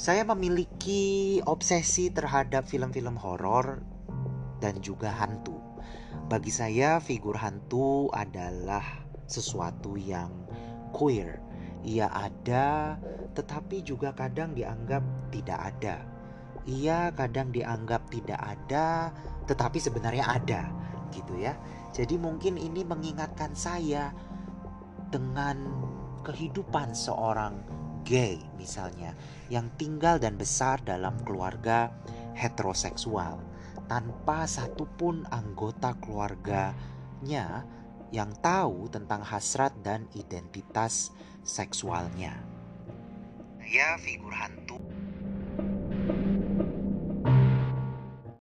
Saya memiliki obsesi terhadap film-film horor dan juga hantu. Bagi saya, figur hantu adalah sesuatu yang queer. Ia ada, tetapi juga kadang dianggap tidak ada. Ia kadang dianggap tidak ada, tetapi sebenarnya ada, gitu ya. Jadi, mungkin ini mengingatkan saya dengan kehidupan seorang gay misalnya yang tinggal dan besar dalam keluarga heteroseksual tanpa satupun anggota keluarganya yang tahu tentang hasrat dan identitas seksualnya. Ya, figur hantu